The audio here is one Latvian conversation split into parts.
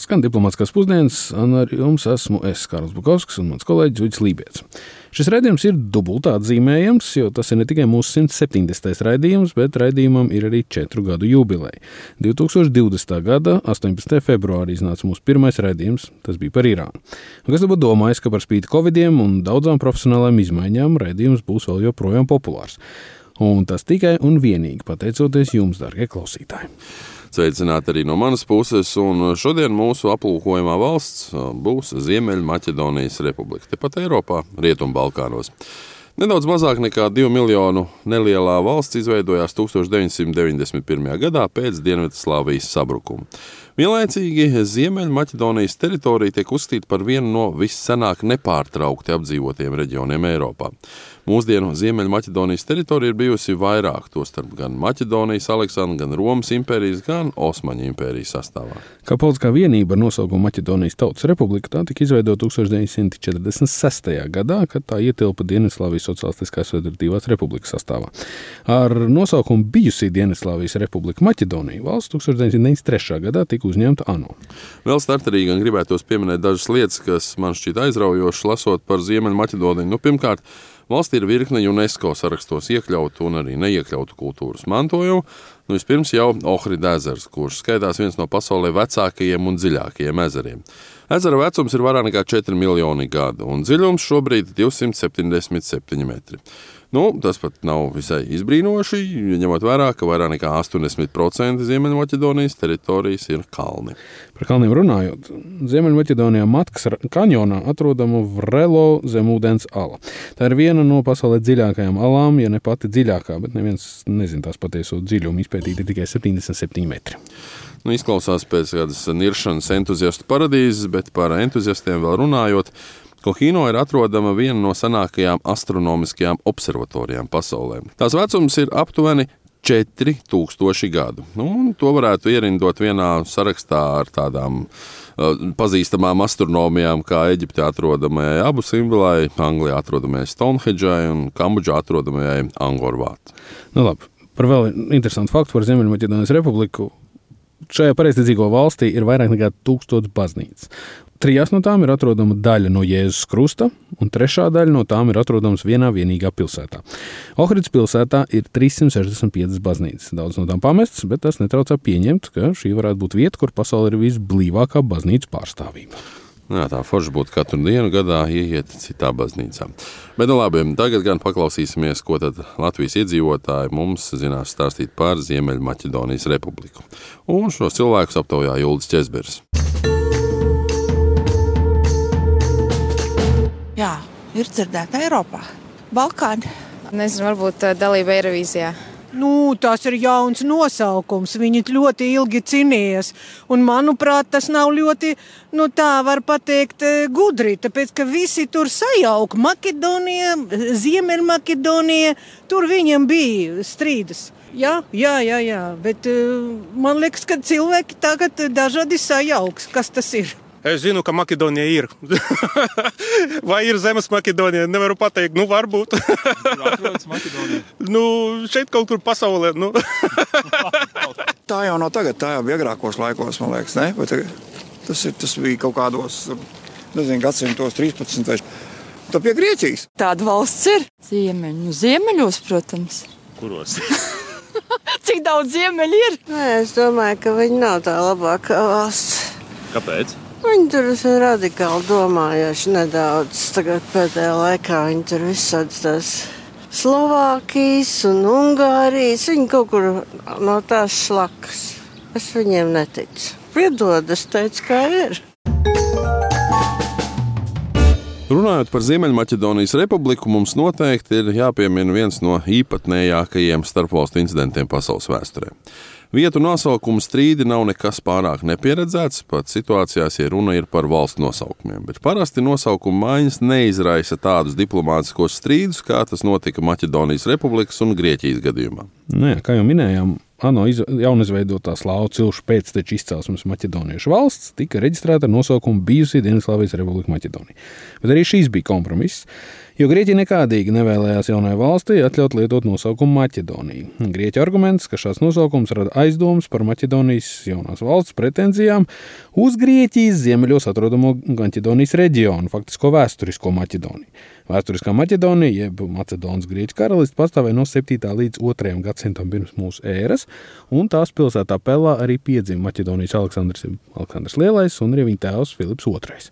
Skan diplomātiskās pusdienas, un ar jums esmu es, Kārls Bukovskis un mans kolēģis Uģis Lībijams. Šis raidījums ir dubultā atzīmējams, jo tas ir ne tikai mūsu 170. raidījums, bet raidījumam ir arī četru gadu jubileja. 2020. gada 18. februārī iznāca mūsu pirmais raidījums, tas bija par Irānu. Un kas būtu domājis, ka par spīti Covidiem un daudzām profesionālām izmaiņām raidījums būs vēl joprojām populārs? Un tas tikai un vienīgi pateicoties jums, darbie klausītāji. Sveicināti arī no manas puses, un šodien mūsu aplūkojamā valsts būs Ziemeļmaķedonijas republika, tepat Eiropā, Rietumbalkānos. Nedaudz mazāk nekā 2 miljonu nelielā valsts izveidojās 1991. gadā pēc Dienvidslāvijas sabrukuma. Vienlaicīgi Ziemeļmaķedonijas teritorija tiek uzskatīta par vienu no viscenāk nepārtraukti apdzīvotiem reģioniem Eiropā. Mūsdienu Ziemeļmaķedonijas teritorija ir bijusi vairāk, tostarp gan Maķedonijas, Aleksandra, gan Romas impērijas, gan Osmaņu impērijas sastāvā. Kā politiskā vienība ar nosaukumu Maķedonijas Tautas Republika, tā tika izveidota 1946. gadā, kad tā ietilpa Dienvidslāvijas Socialistiskās Federatīvās Republikas sastāvā. Ar nosaukumu bijusī Dienvidslāvijas Republika Maķedonija valsts 1993. gadā tika uzņemta ANO. Vēl starterīgi gan gribētos pieminēt dažas lietas, kas man šķiet aizraujošas, lasot par Ziemeļmaķedoniju. Nu, pirmkārt, Valstī ir virkne UNESCO sarakstos iekļautu un arī neiekļautu kultūras mantojumu. Nu, vispirms jau Ohrida ezers, kurš skaitās viens no pasaulē vecākajiem un dziļākajiem ezeriem. Ezera vecums ir vairāk nekā 4 miljoni gadu, un dziļums šobrīd ir 277 metri. Nu, tas pat nav visai izbrīnoši, ņemot vērā, ka vairāk nekā 80% Ziemeļmaķedonijas teritorijas ir kalni. Par kalniem runājot, Ziemeļmaķedonijā Matkas kanjonā atrodama Vrelo zemūdens ala. Tā ir viena no pasaulē dziļākajām alām, ja ne pati dziļākā, bet neviens nezina tās patieso dziļumu. Izpētīti tikai 77 metri. Nu, izklausās pēc kādas niršanas entuziastu paradīzes, bet par entuziastiem vēl runājot. Kohino ir atrodama viena no senākajām astronomiskajām observatorijām pasaulē. Tās vecums ir aptuveni 4000 gadu. Nu, to varētu ierindot vienā sarakstā ar tādām uh, pazīstamām astronomijām, kā Eģipte atrodamajai abu simbolai, Anglijā atrodamajai Stonehedžai un Kambodžā atrodamajai Angorvātai. Nu, labi. Par vēl interesantu faktu par Ziemeļmaķedonijas republiku. Šajā pareizticīgo valstī ir vairāk nekā tūkstots baznīcas. Trijās no tām ir atrodama daļa no Jēzus krusta, un trešā daļa no tām ir atrodama vienā vienīgā pilsētā. Ohrids pilsētā ir 365 baznīcas. Daudz no tām pamestas, bet tas netraucē pieņemt, ka šī varētu būt vieta, kur pasaulē ir visblīvākā baznīcas pārstāvība. Jā, tā forši būtu katru dienu gadā ieiet citā baznīcā. Bet, nu labi, tagad gan paklausīsimies, ko Latvijas iedzīvotāji mums zinās stāstīt par Ziemeļmaķedonijas republiku. Un šos cilvēkus aptaujā Juldis Česbergs. Jā, ir dzirdēta Eiropā, Balkāni. Nezinu, varbūt dalība Eirovīzijā. Nu, tas ir jauns nosaukums. Viņi ļoti ilgi cīnījās. Manuprāt, tas nav ļoti, nu, tā var teikt, gudri. Tāpēc, ka visi tur sajauka Makedonija, Ziemeļmakedonija. Tur viņiem bija strīdus. Jā, jā, jā, jā. Bet man liekas, ka cilvēki tagad dažādi sajauks. Kas tas ir? Es zinu, ka Makedonija ir. Vai ir zemes Makedonija? Nevaru pateikt, nu, varbūt. nu, šeit kaut kur pasaulē. Nu. tā jau nav tagad, tā jau bija agrākos laikos, man liekas. Tas, ir, tas bija kaut kādos nezinu, gadsimtos 13. Tā pie Grieķijas. Tāda valsts ir ziemeļu, ziemeļos, protams. Kuros? Cik daudz ziemeļu ir? Nē, es domāju, ka viņi nav tā labākā valsts. Kāpēc? Viņi tur ir radikāli domājuši nedaudz. Tagad pēdējā laikā viņi tur visādas tās Slovākijas un Ungārijas. Viņi kaut kur no tās šlakas. Es viņiem neticu. Piedod, es teicu, kā ir. Runājot par Ziemeļmaķedonijas republiku, mums noteikti ir jāpiemina viens no īpatnējākajiem starpvalstu incidentiem pasaules vēsturē. Vietu nosaukumu strīdi nav nekas pārāk nepieredzēts, pat situācijās, ja runa ir par valsts nosaukumiem. Bet parasti nosaukumu maiņas neizraisa tādus diplomātiskos strīdus, kā tas notika Maķedonijas Republikas un Grieķijas gadījumā. Nu jā, kā jau minējām, ANO jaunizveidotā slāņu cilšu pēcteču izcelsmes maķedoniešu valsts tika reģistrēta ar nosaukumu Bijusī Dienvidslāvijas Republika Maķedonija. Bet arī šīs bija kompromiss. Jo Grieķija nekādīgi nevēlējās jaunai valstī atļaut lietot nosaukumu Maķedonija. Grieķu arguments, ka šāds nosaukums rada aizdomas par Maķedonijas jaunās valsts pretenzijām uz Grieķijas ziemeļos atrodamo Maķedonijas reģionu, faktisko vēsturisko Maķedoniju. Vēsturiskā Maķedonija, jeb Macedonas Grieķu karalists, pastāvēja no 7. līdz 2. gadsimtam pirms mūsu ēras, un tās pilsētā Pelā arī piedzima Maķedonijas Aleksandrs, Aleksandrs Lielais un arī viņa tēvs Filips II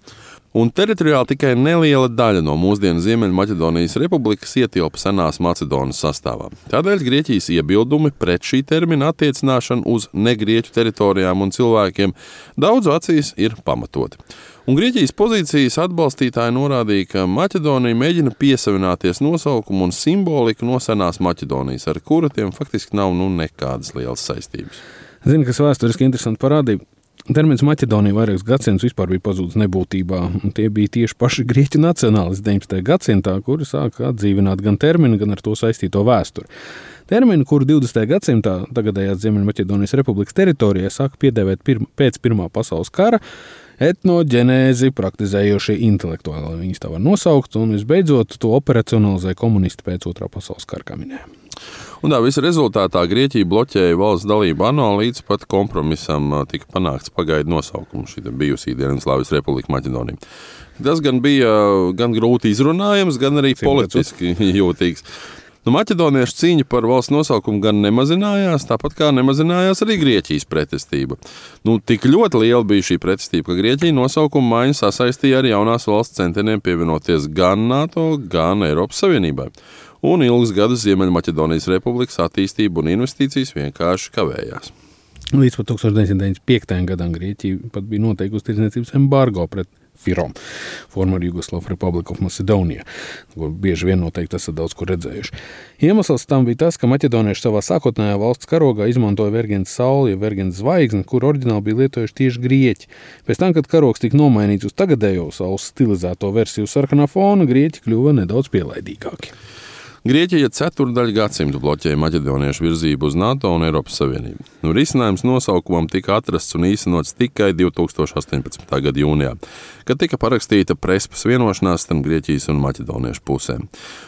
un teritoriāli tikai neliela daļa no mūsdienu Ziemeļmaķedonijas republikas ietilpa senās Macedonas sastāvā. Tādēļ Grieķijas iebildumi pret šī termina attiecināšanu uz negrieķu teritorijām un cilvēkiem daudzu acīs ir pamatoti. Un Grieķijas pozīcijas atbalstītāji norādīja, ka Maķedonija mēģina piesavināties nosaukumu un simboliku no senās Maķedonijas, ar kuru tiem faktiski nav nu nekādas lielas saistības. Zinu, kas vēsturiski interesanti parādīja. Termins Maķedonija vairākus gadsimtus vispār bija pazudis nebūtībā. Tie bija tieši paši grieķu nacionālisti 19. gadsimtā, kuri sāka atdzīvināt gan terminu, gan ar to saistīto vēsturi. Terminu, kuru 20. gadsimtā tagadējās Ziemeļmaķedonijas republikas teritorijā sāka piedēvēt pirma, pēc Pirmā pasaules kara, etnoģenēzi praktizējošie intelektuāli, viņus tā var nosaukt, un visbeidzot to operacionalizēja komunisti pēc Otrā pasaules kara, kā minējām. Un tā visa rezultātā Grieķija bloķēja valsts dalību ANO līdz pat kompromisam tika panākts pagaidu nosaukums šī bijusī Dienvidslāvijas republika Maķedonija. Tas gan bija gan grūti izrunājams, gan arī politiski jūtīgs. Nu, Maķedoniešu cīņa par valsts nosaukumu gan nemazinājās, tāpat kā nemazinājās arī Grieķijas pretestība. Nu, tik ļoti liela bija šī pretestība, ka Grieķija nosaukumu maiņu sasaistīja ar jaunās valsts centieniem pievienoties gan NATO, gan Eiropas Savienībai un ilgus gadus Ziemeļmaķedonijas republikas attīstība un investīcijas vienkārši kavējās. Līdz 1995. gadam Grieķija pat bija noteikusi tirdzniecības embargo pret FIROM, Former Yugoslav Republic of Macedonia, ko bieži vien noteikti esat daudz kur redzējuši. Iemesls tam bija tas, ka maķedonieši savā sākotnējā valsts karogā izmantoja vergens sauli, ja vergens zvaigzni, kur oriģināli bija lietojuši tieši grieķi. Pēc tam, kad karogs tika nomainīts uz tagadējo saules stilizēto versiju sarkanā fona, grieķi kļuva nedaudz pielaidīgāki. Grieķija ceturdaļu gadsimtu bloķēja maķedoniešu virzību uz NATO un Eiropas Savienību. Nu, risinājums nosaukumam tika atrasts un īstenots tikai 2018. gada jūnijā, kad tika parakstīta prespas vienošanās starp Grieķijas un Maķedoniešu pusēm.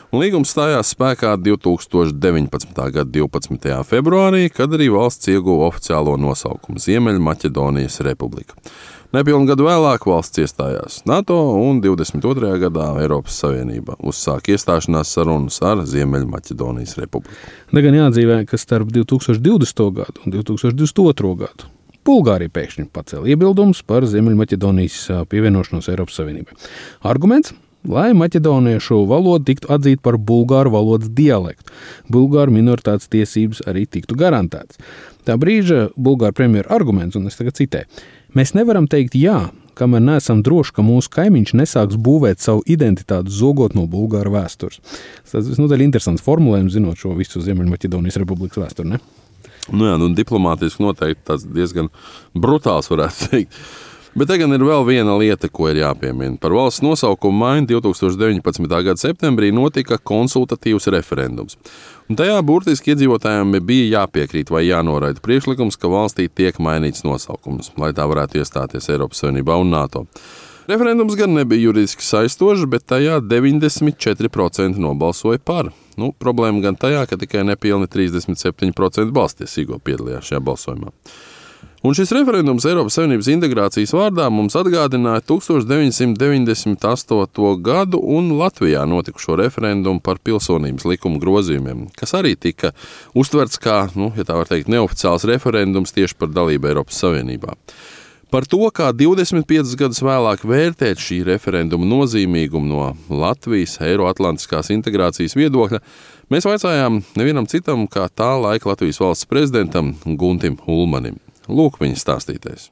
Un līgums stājās spēkā 2019. gada 12. februārī, kad arī valsts ieguva oficiālo nosaukumu Ziemeļmaķedonijas Republika. Nepilnu gadu vēlāk valsts iestājās NATO un 22. gadā Eiropas Savienībā uzsāka iestāšanās sarunas ar Ziemeļmaķedonijas republiku. Te gan jāatzīmē, ka starp 2020. gadu un 2022. gadu Bulgārija pēkšņi pacēla iebildumus par Ziemeļmaķedonijas pievienošanos Eiropas Savienībai. Arguments lai maķedoniešu valoda tiktu atzīta par bulgāru valodas dialektu. Bulgāru minoritātes tiesības arī tiktu garantētas. Tā brīža bulgāru premjera arguments, un es tagad citēju, Mēs nevaram teikt jā, kamēr neesam droši, ka mūsu kaimiņš nesāks būvēt savu identitāti, zogot no Bulgāru vēstures. Tas ir visnotaļ interesants formulējums, zinot šo visu Ziemeļmaķedonijas republikas vēsturi. Ne? Nu jā, nu, diplomātiski noteikti tas diezgan brutāls, varētu teikt. Bet te gan ir vēl viena lieta, ko ir jāpiemina. Par valsts nosaukumu maiņu 2019. gada septembrī notika konsultatīvs referendums. Un tajā burtiski iedzīvotājiem bija jāpiekrīt vai jānoraida priekšlikums, ka valstī tiek mainīts nosaukums, lai tā varētu iestāties Eiropas Savienībā un NATO. Referendums gan nebija juridiski saistošs, bet tajā 94% nobalsoja par. Nu, problēma gan tajā, ka tikai nepilni 37% balstiesīgo piedalījās šajā balsojumā. Un šis referendums Eiropas Savienības integrācijas vārdā mums atgādināja 1998. gadu un Latvijā notikušo referendumu par pilsonības likuma grozījumiem, kas arī tika uztverts kā, nu, ja tā var teikt, neoficiāls referendums tieši par dalību Eiropas Savienībā. Par to, kā 25 gadus vēlāk vērtēt šī referenduma nozīmīgumu no Latvijas Eiroatlantiskās integrācijas viedokļa, mēs vaicājām nevienam citam, kā tā laika Latvijas valsts prezidentam Guntim Ulmanim. Lūk, viņa stāstītais.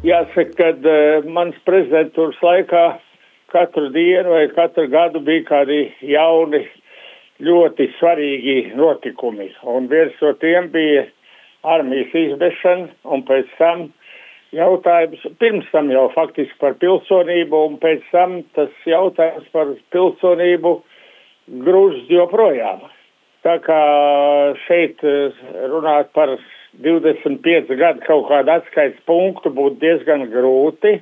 Jāsaka, ka uh, mans prezidentūras laikā katru dienu vai katru gadu bija kādi jauni, ļoti svarīgi notikumi. Un viens no tiem bija armijas izbešana, un pēc tam jautājums, pirms tam jau faktiski par pilsonību, un pēc tam tas jautājums par pilsonību grūst joprojām. Tā kā šeit eh, runāt par 25 gadu kaut kādu atskaites punktu būtu diezgan grūti,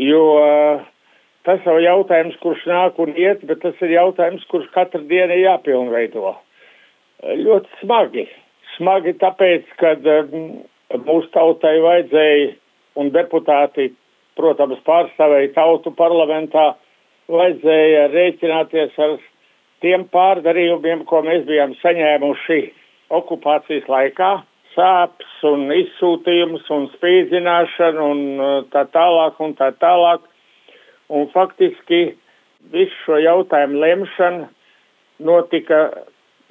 jo uh, tas jau jautājums, kurš nāk un iet, bet tas ir jautājums, kurš katru dienu ir jāpilnveido. Ļoti smagi. Smagi tāpēc, ka um, mūsu tautai vajadzēja un deputāti, protams, pārstāvēja tautu parlamentā, vajadzēja rēķināties ar tiem pārdarījumiem, ko mēs bijām saņēmuši okupācijas laikā sāpes un izsūtījums un spīdzināšana un uh, tā tālāk un tā tālāk. Un faktiski visu šo jautājumu lemšana notika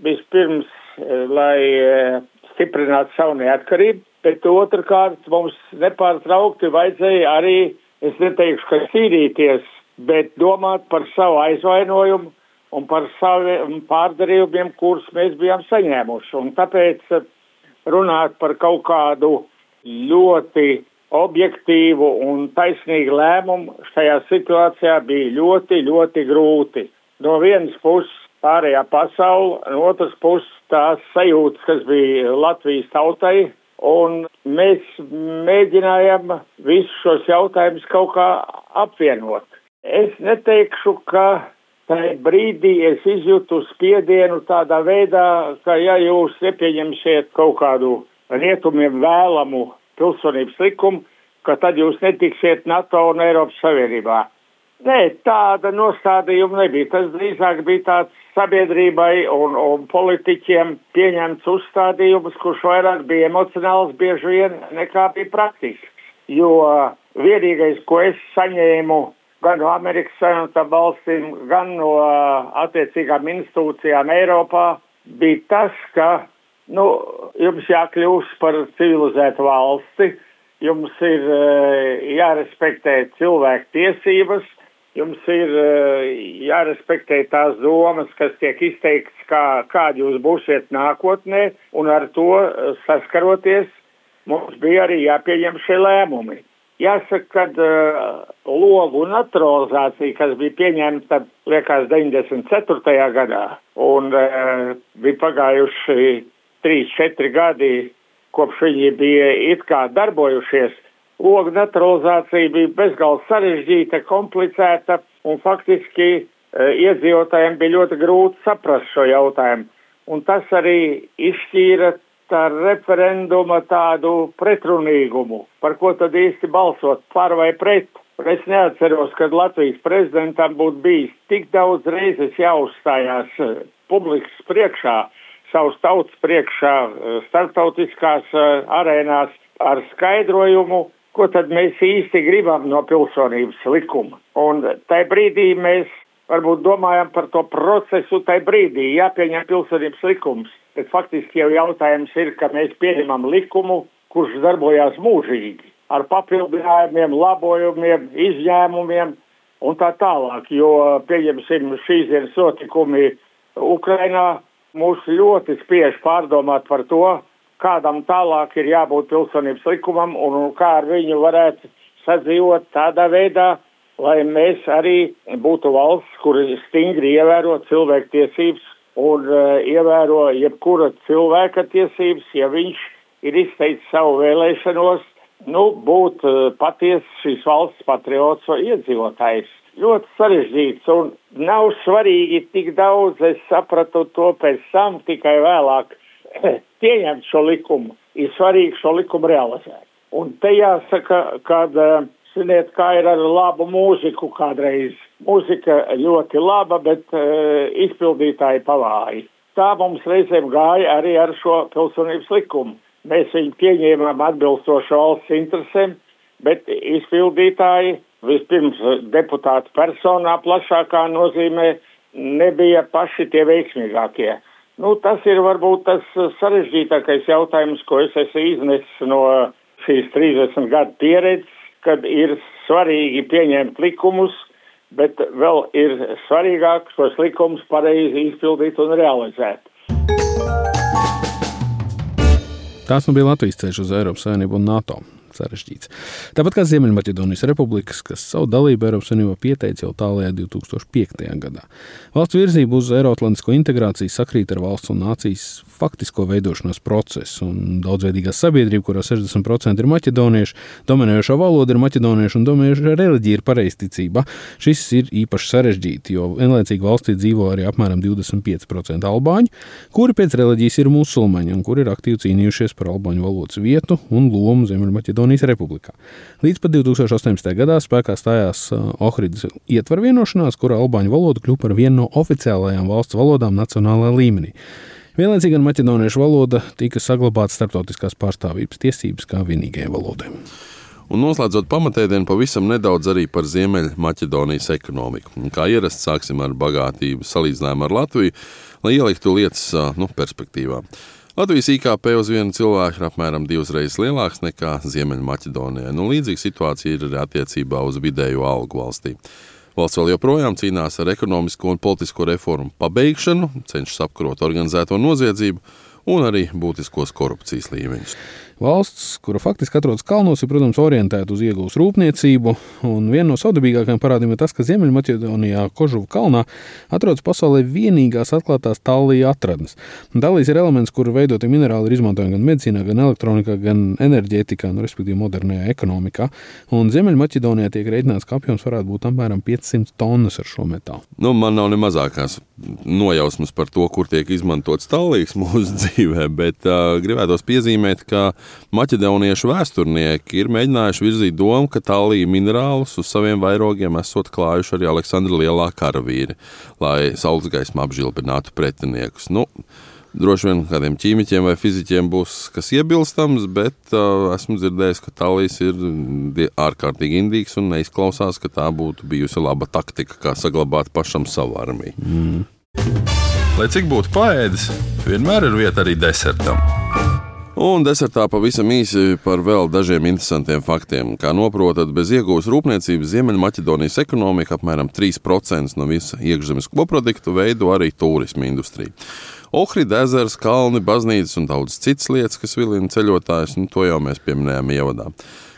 vispirms, uh, lai uh, stiprinātu savu neatkarību, bet otrkārt mums nepārtraukti vajadzēja arī, es neteikšu, ka cīnīties, bet domāt par savu aizvainojumu un par saviem pārdarījumiem, kurus mēs bijām saņēmuši. Un tāpēc runāt par kaut kādu ļoti objektīvu un taisnīgu lēmumu šajā situācijā bija ļoti, ļoti grūti. No vienas puses pārējā pasaule, no otras puses tās sajūtas, kas bija Latvijas tautai, un mēs mēģinājām visus šos jautājumus kaut kā apvienot. Es neteikšu, ka tajā brīdī es izjūtu spiedienu tādā veidā, ka ja jūs nepieņemsiet kaut kādu rietumiem vēlamu pilsonības likumu, ka tad jūs netiksiet NATO un Eiropas Savienībā. Nē, tāda nostādījuma nebija. Tas drīzāk bija tāds sabiedrībai un, un politiķiem pieņemts uzstādījums, kurš vairāk bija emocionāls bieži vien nekā bija praktisks. Jo vienīgais, ko es saņēmu gan no Amerikas Savienotām valstīm, gan no attiecīgām institūcijām Eiropā, bija tas, ka nu, jums jākļūst par civilizētu valsti, jums ir jārespektē cilvēku tiesības, jums ir jārespektē tās domas, kas tiek izteikts, kā, kādi jūs būsiet nākotnē, un ar to saskaroties mums bija arī jāpieņem šie lēmumi. Jāsaka, ka uh, logu naturalizācija, kas bija pieņemta, liekas, 94. gadā, un uh, bija pagājuši 3-4 gadi, kopš viņi bija it kā darbojušies, logu naturalizācija bija bezgalīgi sarežģīta, komplicēta, un faktiski uh, iedzīvotājiem bija ļoti grūti saprast šo jautājumu. Un tas arī izšķīra tā referenduma tādu pretrunīgumu, par ko tad īsti balsot, par vai pret. Es neatceros, kad Latvijas prezidentam būtu bijis tik daudz reizes jāuzstājās eh, publikas priekšā, savus tautas priekšā, eh, starptautiskās eh, arēnās ar skaidrojumu, ko tad mēs īsti gribam no pilsonības likuma. Un tajā brīdī mēs varbūt domājam par to procesu, tajā brīdī jāpieņem pilsonības likums bet faktiski jau jautājums ir, ka mēs pieņemam likumu, kurš darbojās mūžīgi, ar papildinājumiem, labojumiem, izņēmumiem un tā tālāk, jo, pieņemsim, šīs dienas notikumi Ukrainā mūs ļoti spiež pārdomāt par to, kādam tālāk ir jābūt pilsonības likumam un kā ar viņu varētu sadzīvot tādā veidā, lai mēs arī būtu valsts, kur stingri ievēro cilvēktiesības un uh, ievēro jebkura cilvēka tiesības, ja viņš ir izteicis savu vēlēšanos, nu, būt uh, patiesi šīs valsts patriots vai iedzīvotājs. Ļoti sarežģīts un nav svarīgi tik daudz, es sapratu to pēc tam tikai vēlāk pieņemt šo likumu. Ir svarīgi šo likumu realizēt. Un te jāsaka, kad, uh, ziniet, kā ir ar labu mūziku kādreiz Mūzika ļoti laba, bet uh, izpildītāji pavāji. Tā mums reizēm gāja arī ar šo pilsonības likumu. Mēs viņu pieņēmām atbilstoši valsts interesēm, bet izpildītāji vispirms deputātu personā plašākā nozīmē nebija paši tie veiksmīgākie. Nu, tas ir varbūt tas sarežģītākais jautājums, ko es esmu iznesis no šīs 30 gadu pieredzes, kad ir svarīgi pieņemt likumus, bet vēl ir svarīgāk šos likumus pareizi izpildīt un realizēt. Tās nu bija Latvijas ceļš uz Eiropas Savienību un NATO. Sarežģīts. Tāpat kā Ziemeļmaķedonijas republikas, kas savu dalību Eiropas Savienībā pieteica jau tālākajā 2005. gadā. Valsts virzība uz Eiroatlantisko integrāciju sakrīt ar valsts un nācijas faktisko veidošanās procesu, un daudzveidīgā sabiedrība, kurā 60% ir maķedonieši, dominējošā valoda ir maķedonieša un dominējošā reliģija ir pareizticība. Šis ir īpaši sarežģīti, jo vienlaicīgi valstī dzīvo arī apmēram 25% albāņu, kuri pēc reliģijas ir musulmaņi un kuri ir aktīvi cīnījušies par albāņu valodas vietu un lomu Ziemeļmaķedonijas republikā. Līdz pat 2018. gadā spēkā stājās Ohridas ietvaru vienošanās, kura albāņu valoda kļuva par vienu no oficiālajām valsts valodām nacionālā līmenī. Vienlaicīgi gan maķedoniešu valoda tika saglabāta starptautiskās pārstāvības tiesības kā vienīgajai valodai. Un noslēdzot pamatēdienu, pavisam nedaudz arī par Ziemeļmaķedonijas ekonomiku. Kā ierasts, sāksim ar bagātību salīdzinājumu ar Latviju, lai ieliktu lietas nu, perspektīvā. Latvijas IKP uz vienu cilvēku ir apmēram divas reizes lielāks nekā Ziemeļmaķedonijā. Nu, līdzīga situācija ir arī attiecībā uz vidējo algu valstī. Valsts vēl joprojām cīnās ar ekonomisko un politisko reformu pabeigšanu, cenšas apkarot organizēto noziedzību un arī būtiskos korupcijas līmeņus. Valsts, kura faktiski atrodas kalnos, ir, protams, orientēta uz iegūstu rūpniecību. Viena no saudabīgākajām parādiem ir tas, ka Ziemeļmaķedonijā, Kožuva kalnā, atrodas pasaulē vienīgās atklātās tālija atradnes. Tālijas ir elements, kuru veidoti minerāli ir izmantojami gan medicīnā, gan elektronikā, gan enerģētikā, nu, respektīvi modernajā ekonomikā. Un Ziemeļmaķedonijā tiek rēķināts, ka apjoms varētu būt apmēram 500 tonnas ar šo metālu. Nu, man nav ne mazākās nojausmas par to, kur tiek izmantots tālīgs mūsu dzīvē, bet uh, gribētos piezīmēt, ka maķedoniešu vēsturnieki ir mēģinājuši virzīt domu, ka tālija minerālus uz saviem vairogiem esot klājuši arī Aleksandra lielā karavīri, lai saules gaismā apžilbinātu pretiniekus. Nu, Droši vien kādiem ķīmiķiem vai fizikiem būs kas iebilstams, bet uh, esmu dzirdējis, ka tālijas ir ārkārtīgi indīgs un neizklausās, ka tā būtu bijusi laba taktika, kā saglabāt pašam savu armiju. Mm. Lai cik būtu paēdis, vienmēr ir vieta arī desertam. Un desertā pavisam īsi par vēl dažiem interesantiem faktiem. Kā noprotat, bez iegūtas rūpniecības Ziemeļmaķedonijas ekonomika apmēram 3% no visa iekšzemes koprodukta veido arī turisma industrija. Ohrida ezers, kalni, baznīcas un daudz citas lietas, kas vilina ceļotājus, nu, to jau mēs pieminējām ievadā.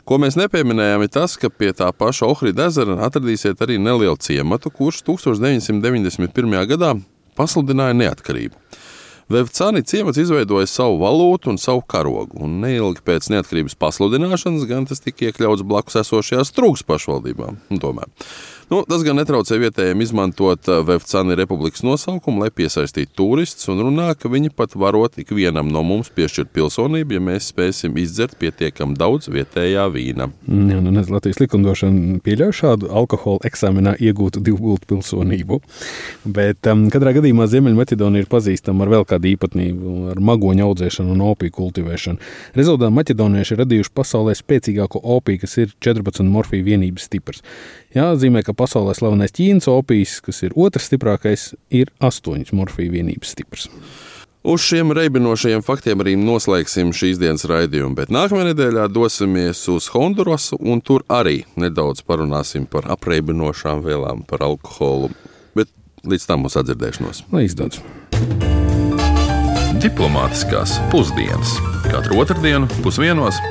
Ko mēs nepieminējām, ir tas, ka pie tā paša Ohrida ezera atradīsiet arī nelielu ciematu, kurš 1991. gadā pasludināja neatkarību. Vevcāni ciemats izveidoja savu valūtu un savu karogu, un neilgi pēc neatkarības pasludināšanas gan tas tika iekļauts blakus esošajās trūks pašvaldībām. Tomēr Nu, tas gan netraucē vietējiem izmantot uh, Vefcāni republikas nosaukumu, lai piesaistītu turistus, un runā, ka viņi pat varot ikvienam no mums piešķirt pilsonību, ja mēs spēsim izdzert pietiekami daudz vietējā vīna. Jā, nu, nezinu, Latvijas likumdošana pieļauj šādu alkohola eksāmenā iegūtu divgultu pilsonību, bet um, katrā gadījumā Ziemeļmaķedonija ir pazīstama ar vēl kādu īpatnību, ar magoņu audzēšanu un opiju kultivēšanu. Rezultātā maķedonieši ir radījuši pasaulē spēcīgāko opiju, kas ir 14 morfiju vienības stiprs. Jāatzīmē, ka pasaulē slavenais Ķīnas opijas, kas ir otrs stiprākais, ir astoņas morfija vienības stiprs. Uz šiem reibinošajiem faktiem arī noslēgsim šīs dienas raidījumu, bet nākamajā nedēļā dosimies uz Hondurasu, un tur arī nedaudz parunāsim par apreibinošām vielām, par alkoholu. Bet līdz tam mums atdzirdēšanos. Lai izdodas! Diplomātiskās pusdienas katru otrdienu pusdienos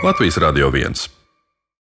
Latvijas Radio 1.